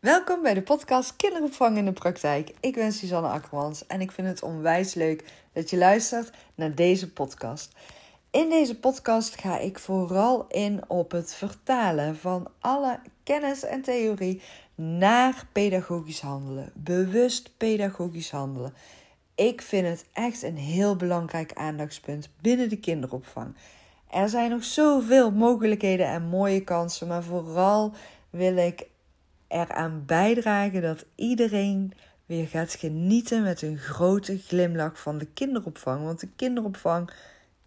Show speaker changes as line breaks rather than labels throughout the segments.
Welkom bij de podcast Kinderopvang in de Praktijk. Ik ben Suzanne Akkermans en ik vind het onwijs leuk dat je luistert naar deze podcast. In deze podcast ga ik vooral in op het vertalen van alle kennis en theorie naar pedagogisch handelen. Bewust pedagogisch handelen. Ik vind het echt een heel belangrijk aandachtspunt binnen de kinderopvang. Er zijn nog zoveel mogelijkheden en mooie kansen, maar vooral wil ik eraan bijdragen dat iedereen weer gaat genieten met een grote glimlach van de kinderopvang. Want de kinderopvang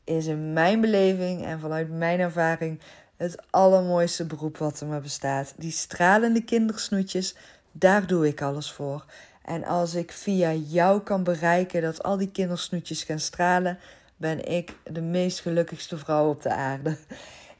is in mijn beleving en vanuit mijn ervaring het allermooiste beroep wat er maar bestaat. Die stralende kindersnoetjes, daar doe ik alles voor. En als ik via jou kan bereiken dat al die kindersnoetjes gaan stralen, ben ik de meest gelukkigste vrouw op de aarde.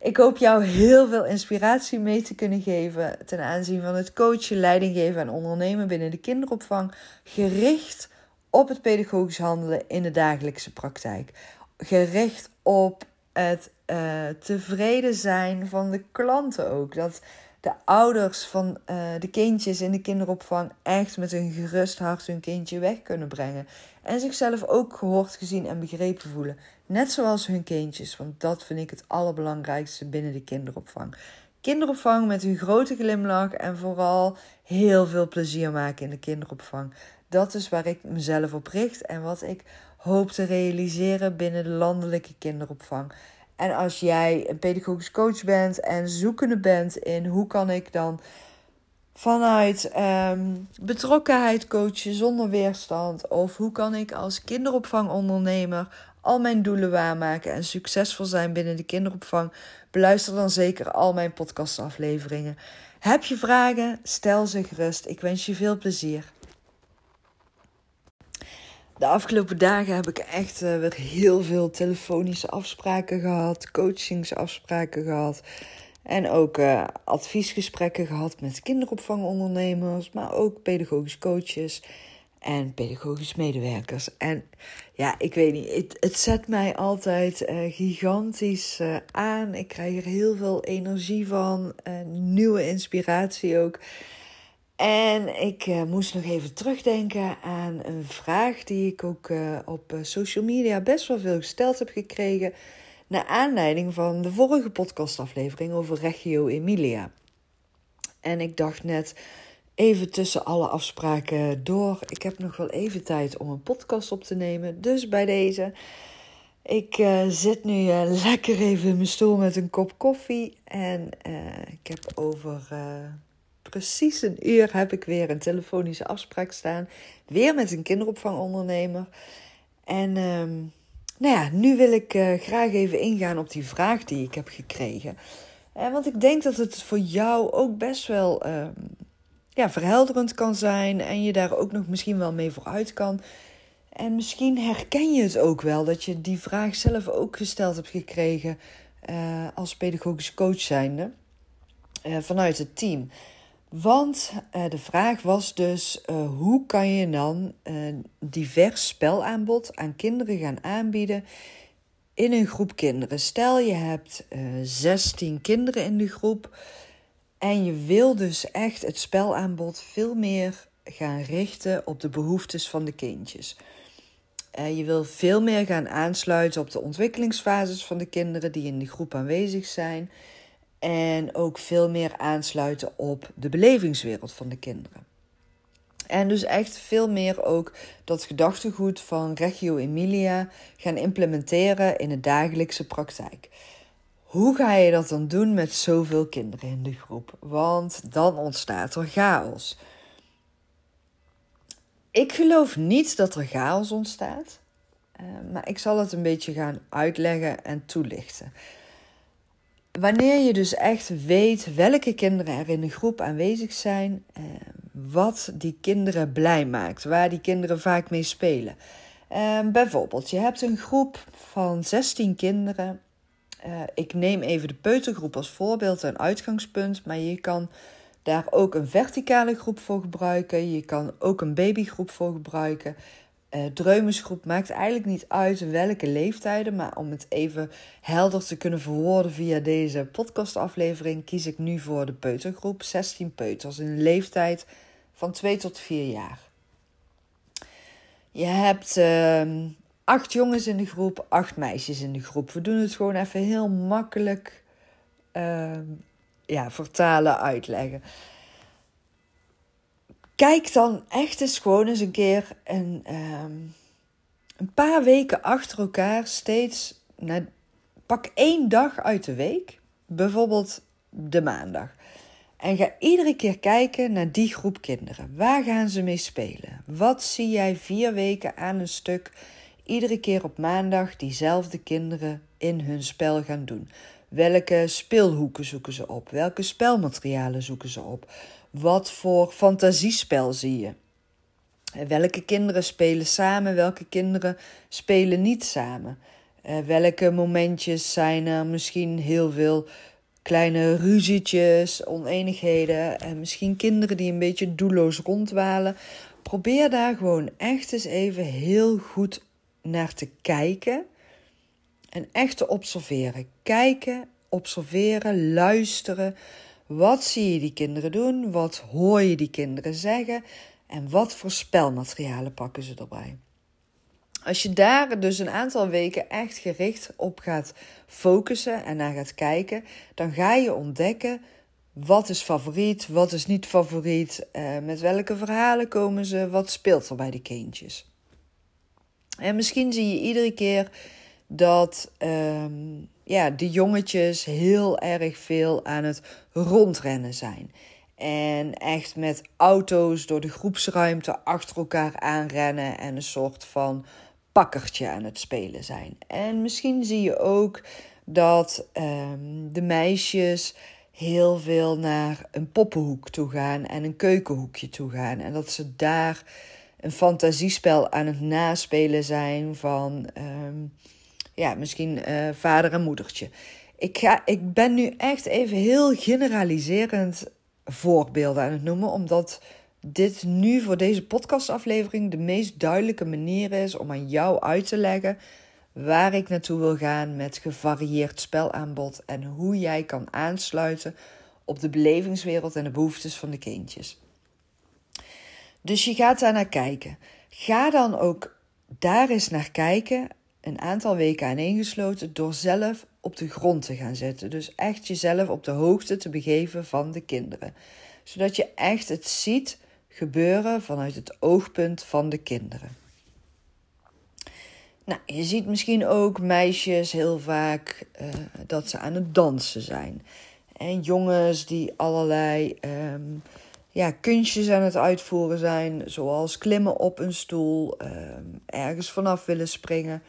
Ik hoop jou heel veel inspiratie mee te kunnen geven ten aanzien van het coachen, leiding geven en ondernemen binnen de kinderopvang, gericht op het pedagogisch handelen in de dagelijkse praktijk. Gericht op het uh, tevreden zijn van de klanten ook. Dat de ouders van uh, de kindjes in de kinderopvang echt met een gerust hart hun kindje weg kunnen brengen. En zichzelf ook gehoord, gezien en begrepen voelen. Net zoals hun kindjes, want dat vind ik het allerbelangrijkste binnen de kinderopvang. Kinderopvang met een grote glimlach en vooral heel veel plezier maken in de kinderopvang. Dat is waar ik mezelf op richt en wat ik hoop te realiseren binnen de landelijke kinderopvang. En als jij een pedagogisch coach bent en zoekende bent in hoe kan ik dan vanuit um, betrokkenheid coachen zonder weerstand, of hoe kan ik als kinderopvangondernemer al mijn doelen waarmaken en succesvol zijn binnen de kinderopvang, beluister dan zeker al mijn podcastafleveringen. Heb je vragen? Stel ze gerust. Ik wens je veel plezier. De afgelopen dagen heb ik echt uh, weer heel veel telefonische afspraken gehad, coachingsafspraken gehad. En ook uh, adviesgesprekken gehad met kinderopvangondernemers, maar ook pedagogisch coaches en pedagogisch medewerkers. En ja, ik weet niet, het, het zet mij altijd uh, gigantisch uh, aan. Ik krijg er heel veel energie van, nieuwe inspiratie ook. En ik moest nog even terugdenken aan een vraag die ik ook op social media best wel veel gesteld heb gekregen. Naar aanleiding van de vorige podcastaflevering over Reggio Emilia. En ik dacht net even tussen alle afspraken door. Ik heb nog wel even tijd om een podcast op te nemen. Dus bij deze. Ik uh, zit nu lekker even in mijn stoel met een kop koffie. En ik heb over precies een uur heb ik weer een telefonische afspraak staan. Weer met een kinderopvangondernemer. En um, nou ja, nu wil ik graag even ingaan op die vraag die ik heb gekregen. Want ik denk dat het voor jou ook best wel uh, ja, verhelderend kan zijn. En je daar ook nog misschien wel mee vooruit kan. En misschien herken je het ook wel dat je die vraag zelf ook gesteld hebt gekregen eh, als pedagogisch coach zijnde. vanuit het team. Want uh, de vraag was dus: hoe kan je dan divers spelaanbod aan kinderen gaan aanbieden in een groep kinderen? Stel je hebt uh, eh, 16 kinderen in de groep en je wil dus echt het spelaanbod veel meer gaan richten op de behoeftes van de kindjes. je wil veel meer gaan aansluiten op de ontwikkelingsfases van de kinderen die in de groep aanwezig zijn. En ook veel meer aansluiten op de belevingswereld van de kinderen. En dus echt veel meer ook dat gedachtegoed van Reggio Emilia gaan implementeren in de dagelijkse praktijk. Hoe ga je dat dan doen met zoveel kinderen in de groep? Want dan ontstaat er chaos. Ik geloof niet dat er chaos ontstaat, eh, maar ik zal het een beetje gaan uitleggen en toelichten. Wanneer je dus echt weet welke kinderen er in de groep aanwezig zijn, eh, wat die kinderen blij maakt, waar die kinderen vaak mee spelen. Eh, bijvoorbeeld, je hebt een groep van 16 kinderen. Eh, ik neem even de peutergroep als voorbeeld en uitgangspunt, maar je kan daar ook een verticale groep voor gebruiken. Je kan ook een babygroep voor gebruiken. Uh, Dreumensgroep maakt eigenlijk niet uit welke leeftijden, maar om het even helder te kunnen verwoorden via deze podcastaflevering, kies ik nu voor de peutergroep. 16 peuters in een leeftijd van 2 tot 4 jaar. Je hebt uh, acht jongens in de groep, acht meisjes in de groep. We doen het gewoon even heel makkelijk uh, ja, vertalen, uitleggen. Kijk dan echt eens gewoon eens een keer een, um, een paar weken achter elkaar steeds pak één dag uit de week, bijvoorbeeld de maandag. En ga iedere keer kijken naar die groep kinderen. Waar gaan ze mee spelen? Wat zie jij vier weken aan een stuk iedere keer op maandag diezelfde kinderen in hun spel gaan doen? Welke speelhoeken zoeken ze op? Welke spelmaterialen zoeken ze op? Wat voor fantasiespel zie je? Welke kinderen spelen samen? Welke kinderen spelen niet samen? Uh, welke momentjes zijn er misschien heel veel kleine ruzietjes, oneenigheden en misschien kinderen die een beetje doelloos rondwalen. Probeer daar gewoon echt eens even heel goed naar te kijken en echt te observeren. Kijken, observeren, luisteren. Wat zie je die kinderen doen? Wat hoor je die kinderen zeggen? En wat voor spelmaterialen pakken ze erbij? Als je daar dus een aantal weken echt gericht op gaat focussen en naar gaat kijken, dan ga je ontdekken wat is favoriet, wat is niet favoriet, eh, met welke verhalen komen ze, wat speelt er bij de kindjes. En misschien zie je iedere keer dat ehm, ja, de jongetjes heel erg veel aan het rondrennen zijn. En echt met auto's door de groepsruimte achter elkaar aanrennen en een soort van pakkertje aan het spelen zijn. En misschien zie je ook dat ehm, de meisjes heel veel naar een poppenhoek toe gaan en een keukenhoekje toe gaan. En dat ze daar een fantasiespel aan het naspelen zijn van ehm, ja, misschien uh, vader en moedertje. Ik, ga, ik ben nu echt even heel generaliserend voorbeelden aan het noemen, omdat dit nu voor deze podcastaflevering de meest duidelijke manier is om aan jou uit te leggen waar ik naartoe wil gaan met gevarieerd spelaanbod en hoe jij kan aansluiten op de belevingswereld en de behoeftes van de kindjes. Dus je gaat daar naar kijken. Ga dan ook daar eens naar kijken, een aantal weken aaneengesloten, door zelf op de grond te gaan zitten. Dus echt jezelf op de hoogte te begeven van de kinderen. Zodat je echt het ziet gebeuren vanuit het oogpunt van de kinderen. Nou, je ziet misschien ook meisjes heel vaak uh, dat ze aan het dansen zijn. En jongens die allerlei um, ja, kunstjes aan het uitvoeren zijn, zoals klimmen op een stoel, um, ergens vanaf willen springen.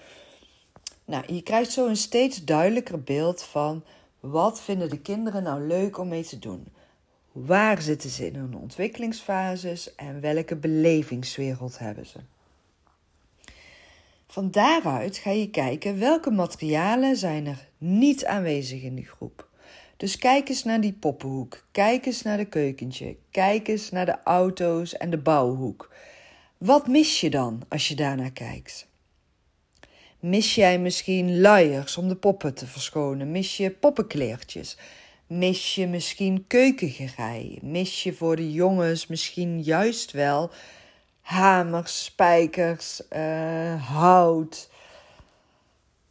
Nou, je krijgt zo een steeds duidelijker beeld van wat vinden de kinderen nou leuk om mee te doen. Waar zitten ze in hun ontwikkelingsfases en welke belevingswereld hebben ze? Van daaruit ga je kijken welke materialen zijn er niet aanwezig in die groep. Dus kijk eens naar die poppenhoek, kijk eens naar de keukentje, kijk eens naar de auto's en de bouwhoek. Wat mis je dan als je daarnaar kijkt? Mis jij misschien luiers om de poppen te verschonen? Mis je poppenkleertjes? Mis je misschien keukengerei? Mis je voor de jongens misschien juist wel hamers, spijkers, uh, hout,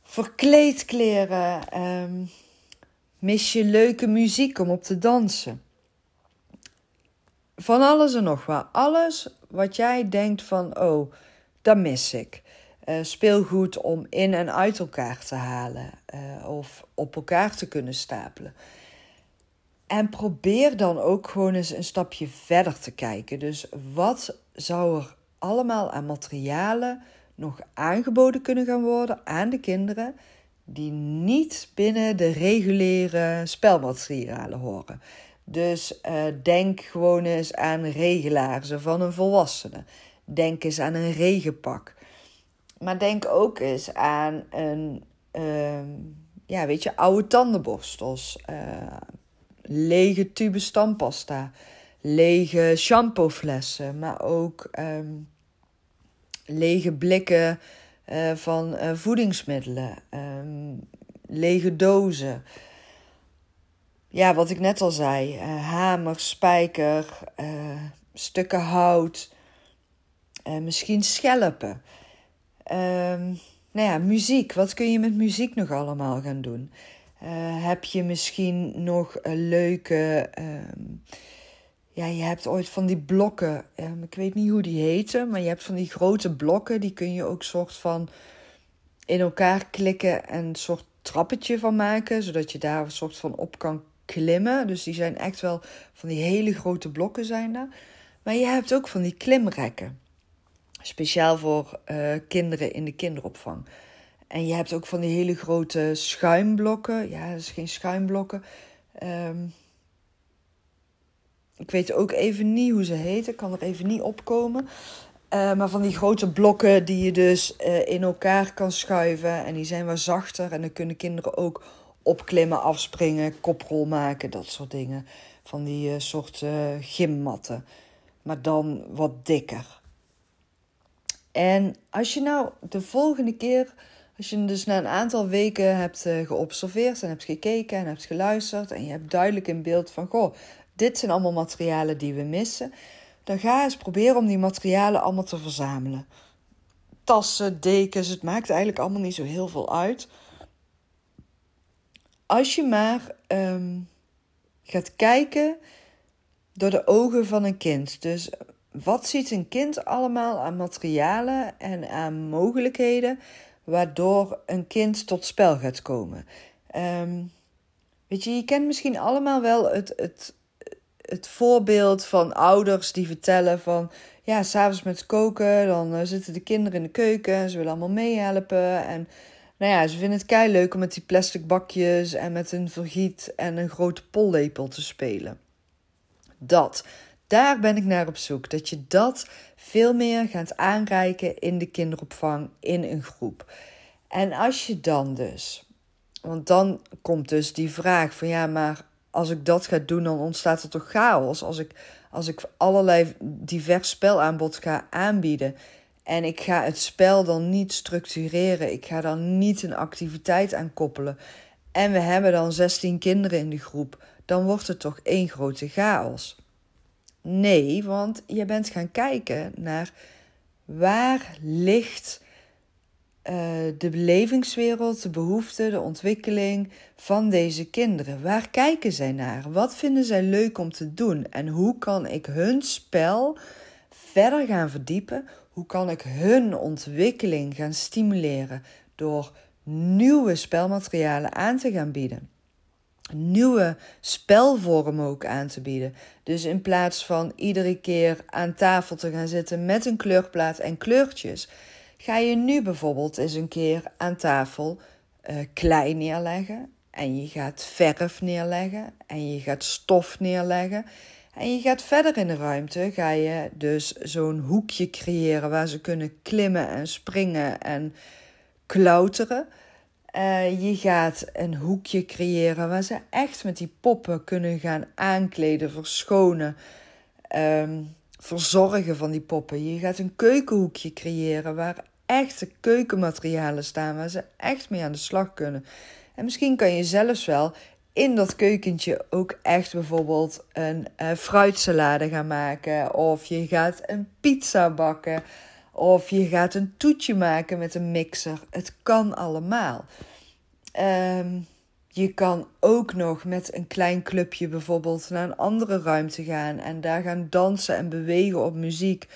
verkleedkleren? Um, mis je leuke muziek om op te dansen? Van alles en nog wat. Alles wat jij denkt van, oh, dat mis ik. Uh, speelgoed om in en uit elkaar te halen uh, of op elkaar te kunnen stapelen. En probeer dan ook gewoon eens een stapje verder te kijken. Dus wat zou er allemaal aan materialen nog aangeboden kunnen gaan worden aan de kinderen die niet binnen de reguliere spelmaterialen horen? Dus uh, denk gewoon eens aan regelaarzen van een volwassene. Denk eens aan een regenpak. Maar denk ook eens aan een, uh, ja, weet je, oude tandenborstels. Uh, lege tube stampasta, lege shampooflessen, maar ook um, lege blikken uh, van uh, voedingsmiddelen, um, lege dozen. Ja, wat ik net al zei: uh, hamer, spijker, stukken hout, misschien schelpen. Um, nou ja, muziek. Wat kun je met muziek nog allemaal gaan doen? heb je misschien nog leuke. Ja, je hebt ooit van die blokken. Um, ik weet niet hoe die heten, maar je hebt van die grote blokken. Die kun je ook soort van in elkaar klikken en een soort trappetje van maken, zodat je daar een soort van op kan klimmen. Dus die zijn echt wel van die hele grote blokken zijn daar. Maar je hebt ook van die klimrekken. Speciaal voor uh, kinderen in de kinderopvang. En je hebt ook van die hele grote schuimblokken. Ja, dat is geen schuimblokken. Um, ik weet ook even niet hoe ze heten. Kan er even niet opkomen. Uh, maar van die grote blokken die je dus uh, in elkaar kan schuiven. En die zijn wat zachter. En dan kunnen kinderen ook opklimmen, afspringen, koprol maken, dat soort dingen. Van die uh, soort gymmatten. Maar dan wat dikker. En als je nou de volgende keer, als je dus na een aantal weken hebt geobserveerd en hebt gekeken en hebt geluisterd en je hebt duidelijk in beeld van, goh, dit zijn allemaal materialen die we missen. Dan ga eens proberen om die materialen allemaal te verzamelen. Tassen, dekens, het maakt eigenlijk allemaal niet zo heel veel uit. Als je maar ehm, gaat kijken door de ogen van een kind. Dus wat ziet een kind allemaal aan materialen en aan mogelijkheden waardoor een kind tot spel gaat komen? Um, weet je, je kent misschien allemaal wel het, het het voorbeeld van ouders die vertellen van... Ja, s'avonds met koken, dan uh, zitten de kinderen in de keuken en ze willen allemaal meehelpen. En nou ja, ze vinden het kei leuk om met die plastic bakjes en met een vergiet en een grote pollepel te spelen. Dat, daar ben ik naar op zoek. Dat je dat veel meer gaat aanreiken in de kinderopvang, in een groep. En als je dan dus, want dan komt dus die vraag van ja, maar als ik dat ga doen, dan ontstaat er toch chaos. Als ik, als ik allerlei divers spelaanbod ga aanbieden en ik ga het spel dan niet structureren, ik ga dan niet een activiteit aan koppelen en we hebben dan 16 kinderen in de groep, dan wordt het toch één grote chaos. Nee, want je bent gaan kijken naar waar ligt de belevingswereld, de behoeften, de ontwikkeling van deze kinderen. Waar kijken zij naar? Wat vinden zij leuk om te doen? En hoe kan ik hun spel verder gaan verdiepen? Hoe kan ik hun ontwikkeling gaan stimuleren door nieuwe spelmaterialen aan te gaan bieden? Nieuwe spelvormen ook aan te bieden. Dus in plaats van iedere keer aan tafel te gaan zitten met een kleurplaat en kleurtjes Ga je nu bijvoorbeeld eens een keer aan tafel uh, klei neerleggen en je gaat verf neerleggen en je gaat stof neerleggen en je gaat verder in de ruimte, ga je dus zo'n hoekje creëren waar ze kunnen klimmen en springen en klauteren. Uh, je gaat een hoekje creëren waar ze echt met die poppen kunnen gaan aankleden, verschonen, um, verzorgen van die poppen. Je gaat een keukenhoekje creëren waar echte keukenmaterialen staan waar ze echt mee aan de slag kunnen. En misschien kan je zelfs wel in dat keukentje ook echt bijvoorbeeld een uh, fruitsalade gaan maken. Of je gaat een pizza bakken. Of je gaat een toetje maken met een mixer. Het kan allemaal. Ehm, je kan ook nog met een klein clubje bijvoorbeeld naar een andere ruimte gaan en daar gaan dansen en bewegen op muziek.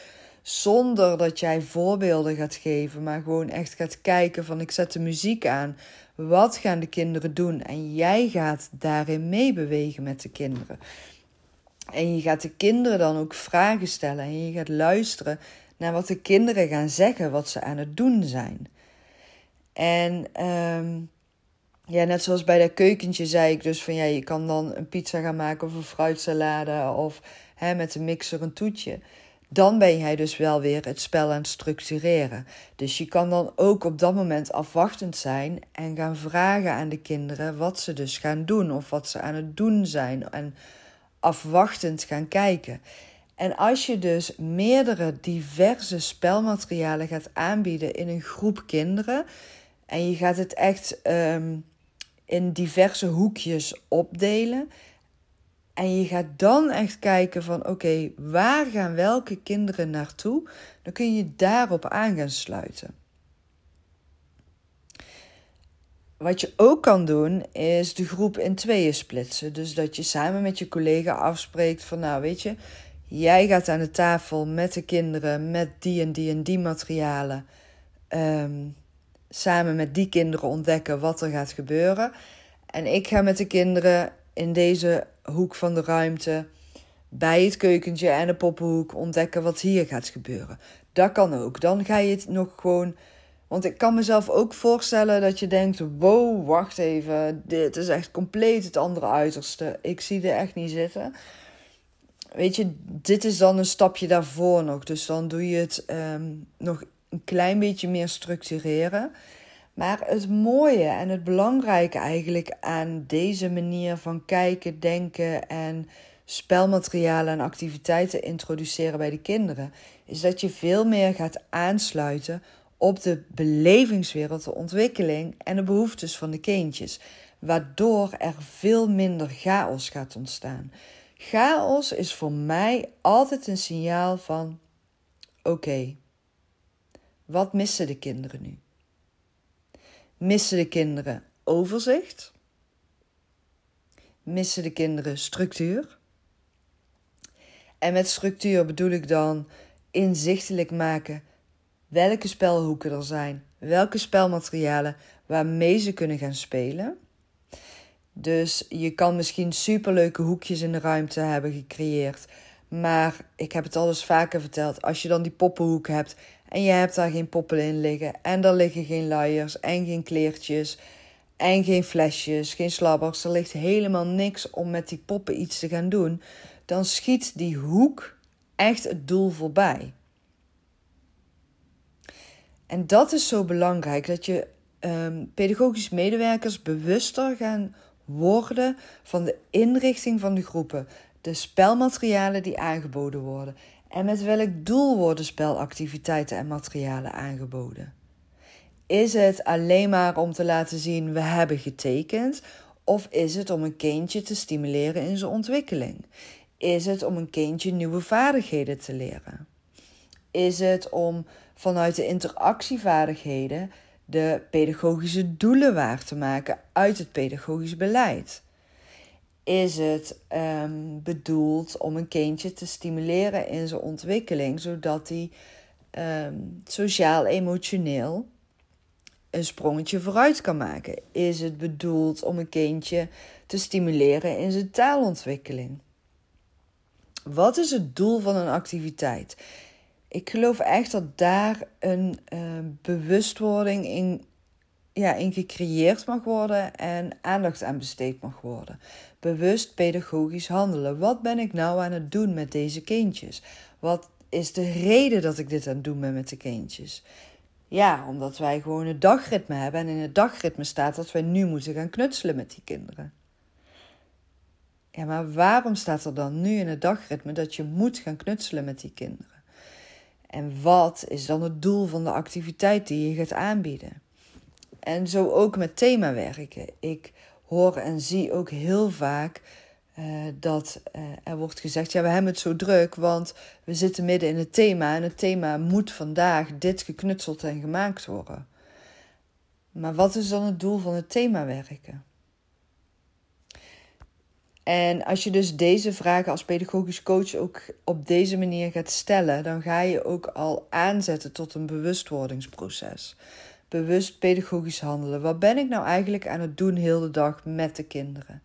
Zonder dat jij voorbeelden gaat geven, maar gewoon echt gaat kijken van ik zet de muziek aan. Wat gaan de kinderen doen? En jij gaat daarin meebewegen met de kinderen. En je gaat de kinderen dan ook vragen stellen en je gaat luisteren naar wat de kinderen gaan zeggen, wat ze aan het doen zijn. En um, ja, net zoals bij dat keukentje zei ik dus van ja, je kan dan een pizza gaan maken of een fruitsalade of hè, met een mixer een toetje dan ben jij dus wel weer het spel aan het structureren. Dus je kan dan ook op dat moment afwachtend zijn en gaan vragen aan de kinderen wat ze dus gaan doen of wat ze aan het doen zijn en afwachtend gaan kijken. En als je dus meerdere diverse spelmaterialen gaat aanbieden in een groep kinderen en je gaat het echt um, in diverse hoekjes opdelen en je gaat dan echt kijken van oké, waar gaan welke kinderen naartoe? Dan kun je daarop aan gaan sluiten. Wat je ook kan doen, is de groep in tweeën splitsen. Dus dat je samen met je collega afspreekt van nou weet je, jij gaat aan de tafel met de kinderen met die en die en die materialen. Ehm, samen met die kinderen ontdekken wat er gaat gebeuren. En ik ga met de kinderen in deze hoek van de ruimte bij het keukentje en de poppenhoek ontdekken wat hier gaat gebeuren. Dat kan ook. Dan ga je het nog gewoon. Want ik kan mezelf ook voorstellen dat je denkt: wow, wacht even, dit is echt compleet het andere uiterste. Ik zie er echt niet zitten. Weet je, dit is dan een stapje daarvoor nog. Dus dan doe je het ehm, nog een klein beetje meer structureren. Maar het mooie en het belangrijke eigenlijk aan deze manier van kijken, denken en spelmaterialen en activiteiten introduceren bij de kinderen, is dat je veel meer gaat aansluiten op de belevingswereld, de ontwikkeling en de behoeftes van de kindjes, waardoor er veel minder chaos gaat ontstaan. Chaos is voor mij altijd een signaal van: oké, wat missen de kinderen nu? Missen de kinderen overzicht? Missen de kinderen structuur? En met structuur bedoel ik dan inzichtelijk maken welke spelhoeken er zijn, welke spelmaterialen waarmee ze kunnen gaan spelen. Dus je kan misschien superleuke hoekjes in de ruimte hebben gecreëerd. Maar ik heb het al eens vaker verteld. Als je dan die poppenhoek hebt en je hebt daar geen poppen in liggen. En er liggen geen luiers en geen kleertjes. En geen flesjes, geen slabbers. Er ligt helemaal niks om met die poppen iets te gaan doen. Dan schiet die hoek echt het doel voorbij. En dat is zo belangrijk dat je um, pedagogisch medewerkers bewuster gaan worden van de inrichting van de groepen, de spelmaterialen die aangeboden worden en met welk doel worden spelactiviteiten en materialen aangeboden. Is het alleen maar om te laten zien we hebben getekend of is het om een kindje te stimuleren in zijn ontwikkeling? Is het om een kindje nieuwe vaardigheden te leren? Is het om vanuit de interactievaardigheden de pedagogische doelen waar te maken uit het pedagogisch beleid? Is het um, bedoeld om een kindje te stimuleren in zijn ontwikkeling, zodat hij um, sociaal-emotioneel een sprongetje vooruit kan maken? Is het bedoeld om een kindje te stimuleren in zijn taalontwikkeling? Wat is het doel van een activiteit? ik geloof echt dat daar een uh, bewustwording in, ja, in gecreëerd mag worden en aandacht aan besteed mag worden. Bewust pedagogisch handelen. Wat ben ik nou aan het doen met deze kindjes? Wat is de reden dat ik dit aan het doen ben met de kindjes? Ja, omdat wij gewoon een dagritme hebben en in het dagritme staat dat wij nu moeten gaan knutselen met die kinderen. Ja, maar waarom staat er dan nu in het dagritme dat je moet gaan knutselen met die kinderen? En wat is dan het doel van de activiteit die je gaat aanbieden? En zo ook met themawerken. Ik hoor en zie ook heel vaak uh, dat uh, er wordt gezegd: ja, we hebben het zo druk, want we zitten midden in het thema en het thema moet vandaag dit geknutseld en gemaakt worden. Maar wat is dan het doel van het themawerken? En als je dus deze vragen als pedagogisch coach ook op deze manier gaat stellen, dan ga je ook al aanzetten tot een bewustwordingsproces. Bewust pedagogisch handelen. Wat ben ik nou eigenlijk aan het doen heel de dag met de kinderen?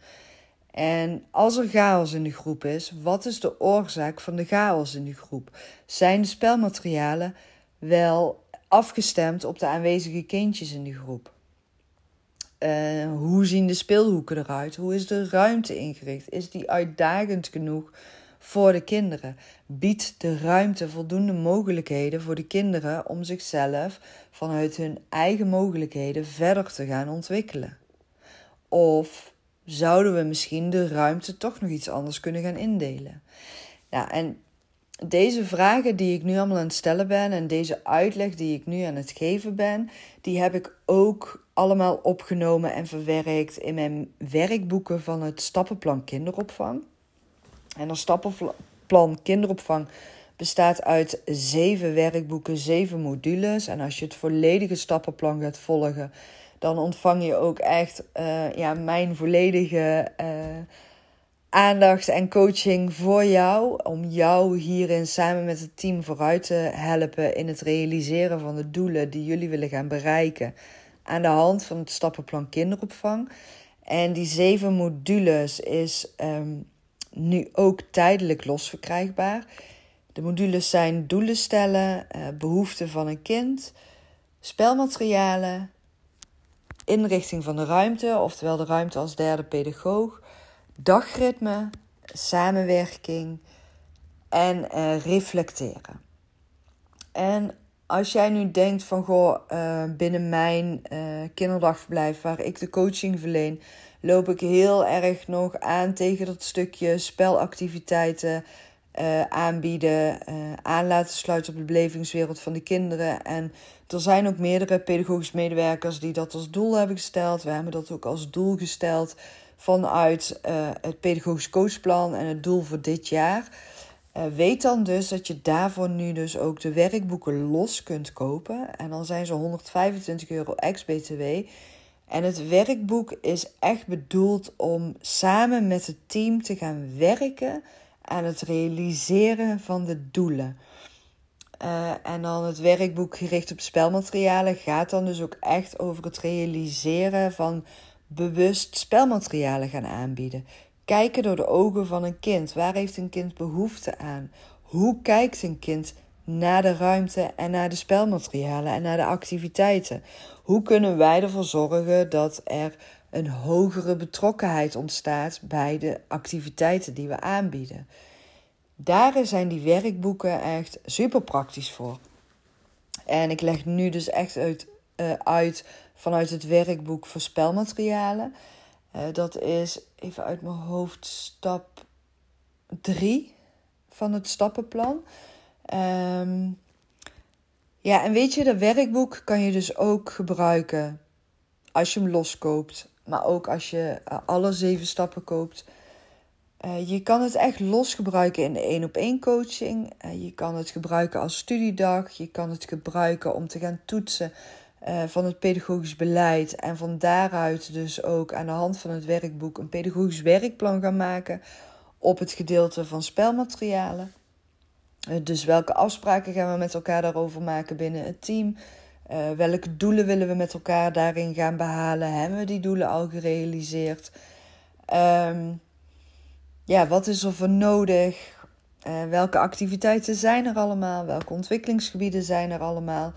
En als er chaos in de groep is, wat is de oorzaak van de chaos in de groep? Zijn de spelmaterialen wel afgestemd op de aanwezige kindjes in de groep? Uh, hoe zien de speelhoeken eruit? Hoe is de ruimte ingericht? Is die uitdagend genoeg voor de kinderen? Biedt de ruimte voldoende mogelijkheden voor de kinderen om zichzelf vanuit hun eigen mogelijkheden verder te gaan ontwikkelen? Of zouden we misschien de ruimte toch nog iets anders kunnen gaan indelen? Ja, en deze vragen die ik nu allemaal aan het stellen ben en deze uitleg die ik nu aan het geven ben, die heb ik ook allemaal opgenomen en verwerkt in mijn werkboeken van het stappenplan kinderopvang. En dat stappenplan kinderopvang bestaat uit zeven werkboeken, zeven modules. En als je het volledige stappenplan gaat volgen, dan ontvang je ook echt uh, ja, mijn volledige uh, aandacht en coaching voor jou. Om jou hierin samen met het team vooruit te helpen in het realiseren van de doelen die jullie willen gaan bereiken. Aan de hand van het stappenplan kinderopvang. En die zeven modules is um, nu ook tijdelijk los verkrijgbaar. De modules zijn doelen stellen, uh, behoeften van een kind, spelmaterialen, inrichting van de ruimte, oftewel de ruimte als derde pedagoog, dagritme, samenwerking en uh, reflecteren. En als jij nu denkt van goh, uh, binnen mijn kinderdagverblijf waar ik de coaching verleen, loop ik heel erg nog aan tegen dat stukje spelactiviteiten uh, aanbieden, aan laten sluiten op de belevingswereld van de kinderen. En er zijn ook meerdere pedagogisch medewerkers die dat als doel hebben gesteld. We hebben dat ook als doel gesteld vanuit uh, het pedagogisch coachplan en het doel voor dit jaar. Weet dan dus dat je daarvoor nu dus ook de werkboeken los kunt kopen. En dan zijn ze 125 euro ex-BTW. En het werkboek is echt bedoeld om samen met het team te gaan werken aan het realiseren van de doelen. Uh, en dan het werkboek gericht op spelmaterialen gaat dan dus ook echt over het realiseren van bewust spelmaterialen gaan aanbieden. Kijken door de ogen van een kind. Waar heeft een kind behoefte aan? Hoe kijkt een kind naar de ruimte en naar de spelmaterialen en naar de activiteiten? Hoe kunnen wij ervoor zorgen dat er een hogere betrokkenheid ontstaat bij de activiteiten die we aanbieden? Daar zijn die werkboeken echt super praktisch voor. En ik leg nu dus echt uit, uh, uit vanuit het werkboek voor spelmaterialen. Uh, dat is even uit mijn hoofd stap 3 van het stappenplan. Um, ja, en weet je, dat werkboek kan je dus ook gebruiken als je hem loskoopt. Maar ook als je uh, alle zeven stappen koopt. Uh, je kan het echt los gebruiken in de één op één coaching. Uh, je kan het gebruiken als studiedag. Je kan het gebruiken om te gaan toetsen van het pedagogisch beleid. En van daaruit dus ook aan de hand van het werkboek een pedagogisch werkplan gaan maken op het gedeelte van spelmaterialen. Uh, dus welke afspraken gaan we met elkaar daarover maken binnen het team? Uh, welke doelen willen we met elkaar daarin gaan behalen? Hebben we die doelen al gerealiseerd? Um, ja, wat is er voor nodig? welke activiteiten zijn er allemaal? Welke ontwikkelingsgebieden zijn er allemaal?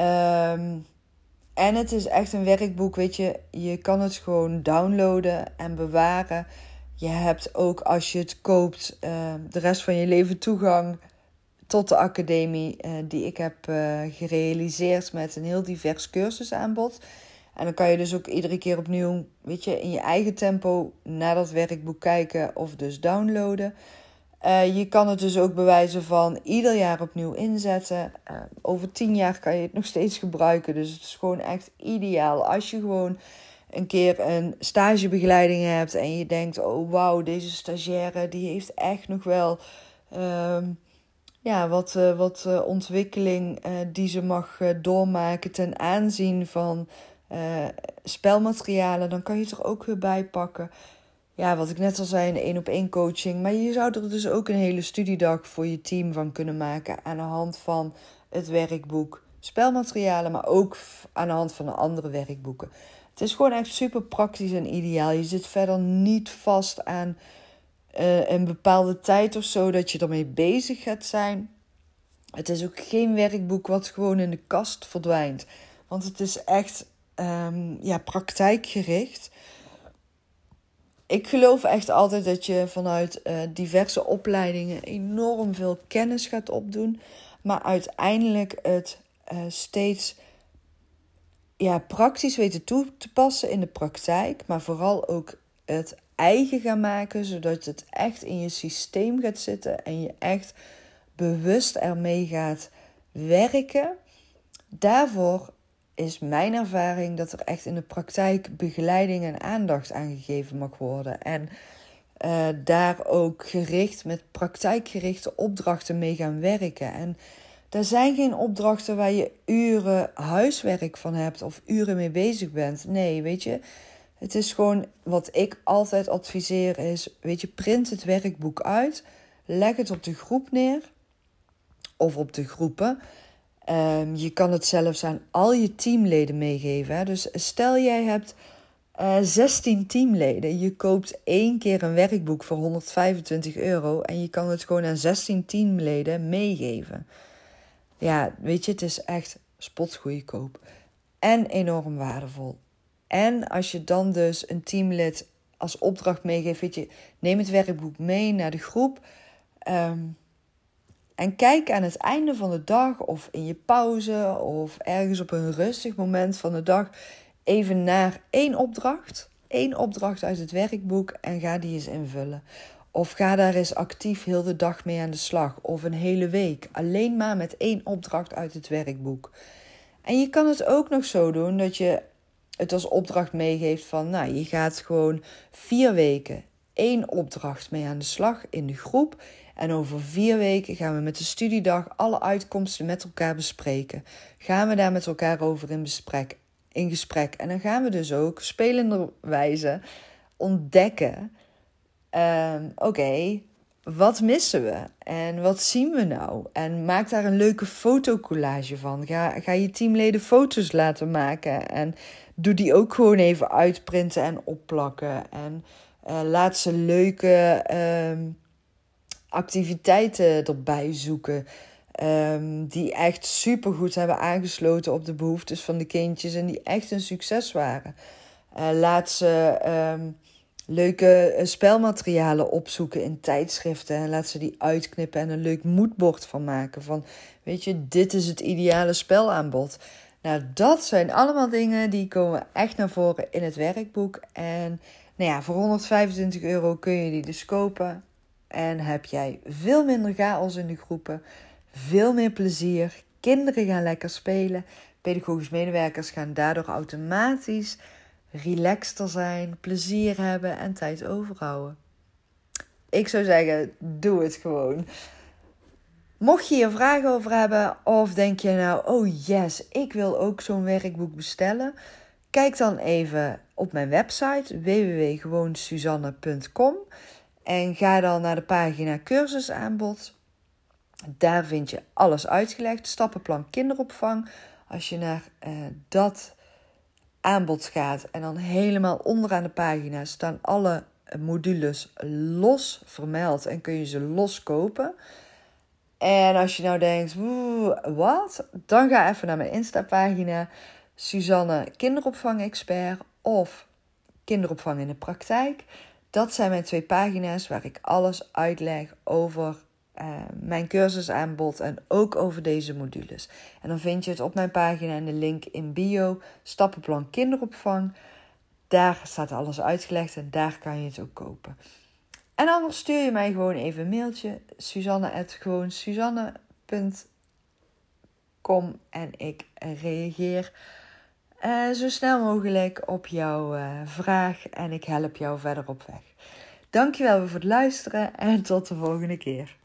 Um, en het is echt een werkboek, weet je. Je kan het gewoon downloaden en bewaren. Je hebt ook als je het koopt uh, de rest van je leven toegang tot de academie uh, die ik heb uh, gerealiseerd met een heel divers cursusaanbod. En dan kan je dus ook iedere keer opnieuw, weet je, in je eigen tempo naar dat werkboek kijken of dus downloaden. Uh, je kan het dus ook bewijzen van ieder jaar opnieuw inzetten. Over tien jaar kan je het nog steeds gebruiken. Dus het is gewoon echt ideaal. Als je gewoon een keer een stagebegeleiding hebt en je denkt: oh wauw, deze stagiaire die heeft echt nog wel uh, ja, wat, uh, wat ontwikkeling die ze mag doormaken ten aanzien van spelmaterialen. Dan kan je er ook weer bij pakken ja, wat ik net al zei, een één op één coaching. Maar je zou er dus ook een hele studiedag voor je team van kunnen maken aan de hand van het werkboek spelmaterialen, maar ook aan de hand van de andere werkboeken. Het is gewoon echt super praktisch en ideaal. Je zit verder niet vast aan uh, een bepaalde tijd of zo dat je ermee bezig gaat zijn. Het is ook geen werkboek wat gewoon in de kast verdwijnt. Want het is echt um, ja, praktijkgericht ik geloof echt altijd dat je vanuit uh, diverse opleidingen enorm veel kennis gaat opdoen. Maar uiteindelijk het uh, steeds ja, praktisch weten toe te passen in de praktijk. Maar vooral ook het eigen gaan maken. Zodat het echt in je systeem gaat zitten. En je echt bewust ermee gaat werken. Daarvoor is mijn ervaring dat er echt in de praktijk begeleiding en aandacht aan gegeven mag worden. En uh, daar ook gericht met praktijkgerichte opdrachten mee gaan werken. En er zijn geen opdrachten waar je uren huiswerk van hebt of uren mee bezig bent. Nee, weet je, het is gewoon wat ik altijd adviseer is, weet je, print het werkboek uit, leg het op de groep neer of op de groepen. Um, je kan het zelfs aan al je teamleden meegeven. Hè? Dus stel jij hebt uh, eh, 16 teamleden. Je koopt één keer een werkboek voor 125 euro en je kan het gewoon aan 16 teamleden meegeven. Ja, weet je, het is echt spotgoedkoop en enorm waardevol. En als je dan dus een teamlid als opdracht meegeeft, je, neem het werkboek mee naar de groep. Um, en kijk aan het einde van de dag of in je pauze of ergens op een rustig moment van de dag even naar één opdracht. één opdracht uit het werkboek en ga die eens invullen. Of ga daar eens actief heel de dag mee aan de slag. Of een hele week. Alleen maar met één opdracht uit het werkboek. En je kan het ook nog zo doen dat je het als opdracht meegeeft van, nou, je gaat gewoon vier weken één opdracht mee aan de slag in de groep. En over vier weken gaan we met de studiedag alle uitkomsten met elkaar bespreken. Gaan we daar met elkaar over in, besprek, in gesprek. En dan gaan we dus ook spelenderwijze ontdekken. Ehm, oké, wat missen we? En wat zien we nou? En maak daar een leuke fotocollage van. Ga, ga je teamleden foto's laten maken. En doe die ook gewoon even uitprinten en opplakken. En uh, laat ze leuke uh, activiteiten erbij zoeken. Um, die echt supergoed hebben aangesloten op de behoeftes van de kindjes en die echt een succes waren. Uh, laat ze um, leuke eh, spelmaterialen opzoeken in tijdschriften en laat ze die uitknippen en een leuk moodboard van maken. Van weet je, dit is het ideale spelaanbod. Nou, dat zijn allemaal dingen die komen echt naar voren in het werkboek. En nou ja, voor 125 euro kun je die dus kopen. En heb jij veel minder chaos in de groepen, veel meer plezier. Kinderen gaan lekker spelen. Pedagogisch medewerkers gaan daardoor automatisch relaxter zijn, plezier hebben en tijd overhouden. Ik zou zeggen, doe het gewoon. Mocht je hier vragen over hebben of denk je nou, oh yes, ik wil ook zo'n werkboek bestellen, kijk dan even op mijn website www.gewoonsuzanne.com en ga dan naar de pagina cursusaanbod. Daar vind je alles uitgelegd. Stappenplan kinderopvang. Als je naar uh, dat aanbod gaat en dan helemaal onderaan de pagina staan alle modules los vermeld en kun je ze los kopen. En als je nou denkt, wat? Dan ga even naar mijn Insta-pagina Suzanne Kinderopvang Expert of Kinderopvang in de Praktijk. Dat zijn mijn twee pagina's waar ik alles uitleg over uh, mijn cursusaanbod en ook over deze modules. En dan vind je het op mijn pagina in de link in bio, stappenplan kinderopvang. Daar staat alles uitgelegd en daar kan je het ook kopen. En anders stuur je mij gewoon even een mailtje, suzanne.gewoon en ik reageer uh, zo snel mogelijk op jouw uh, vraag en ik help jou verder op weg. Dankjewel voor het luisteren en tot de volgende keer.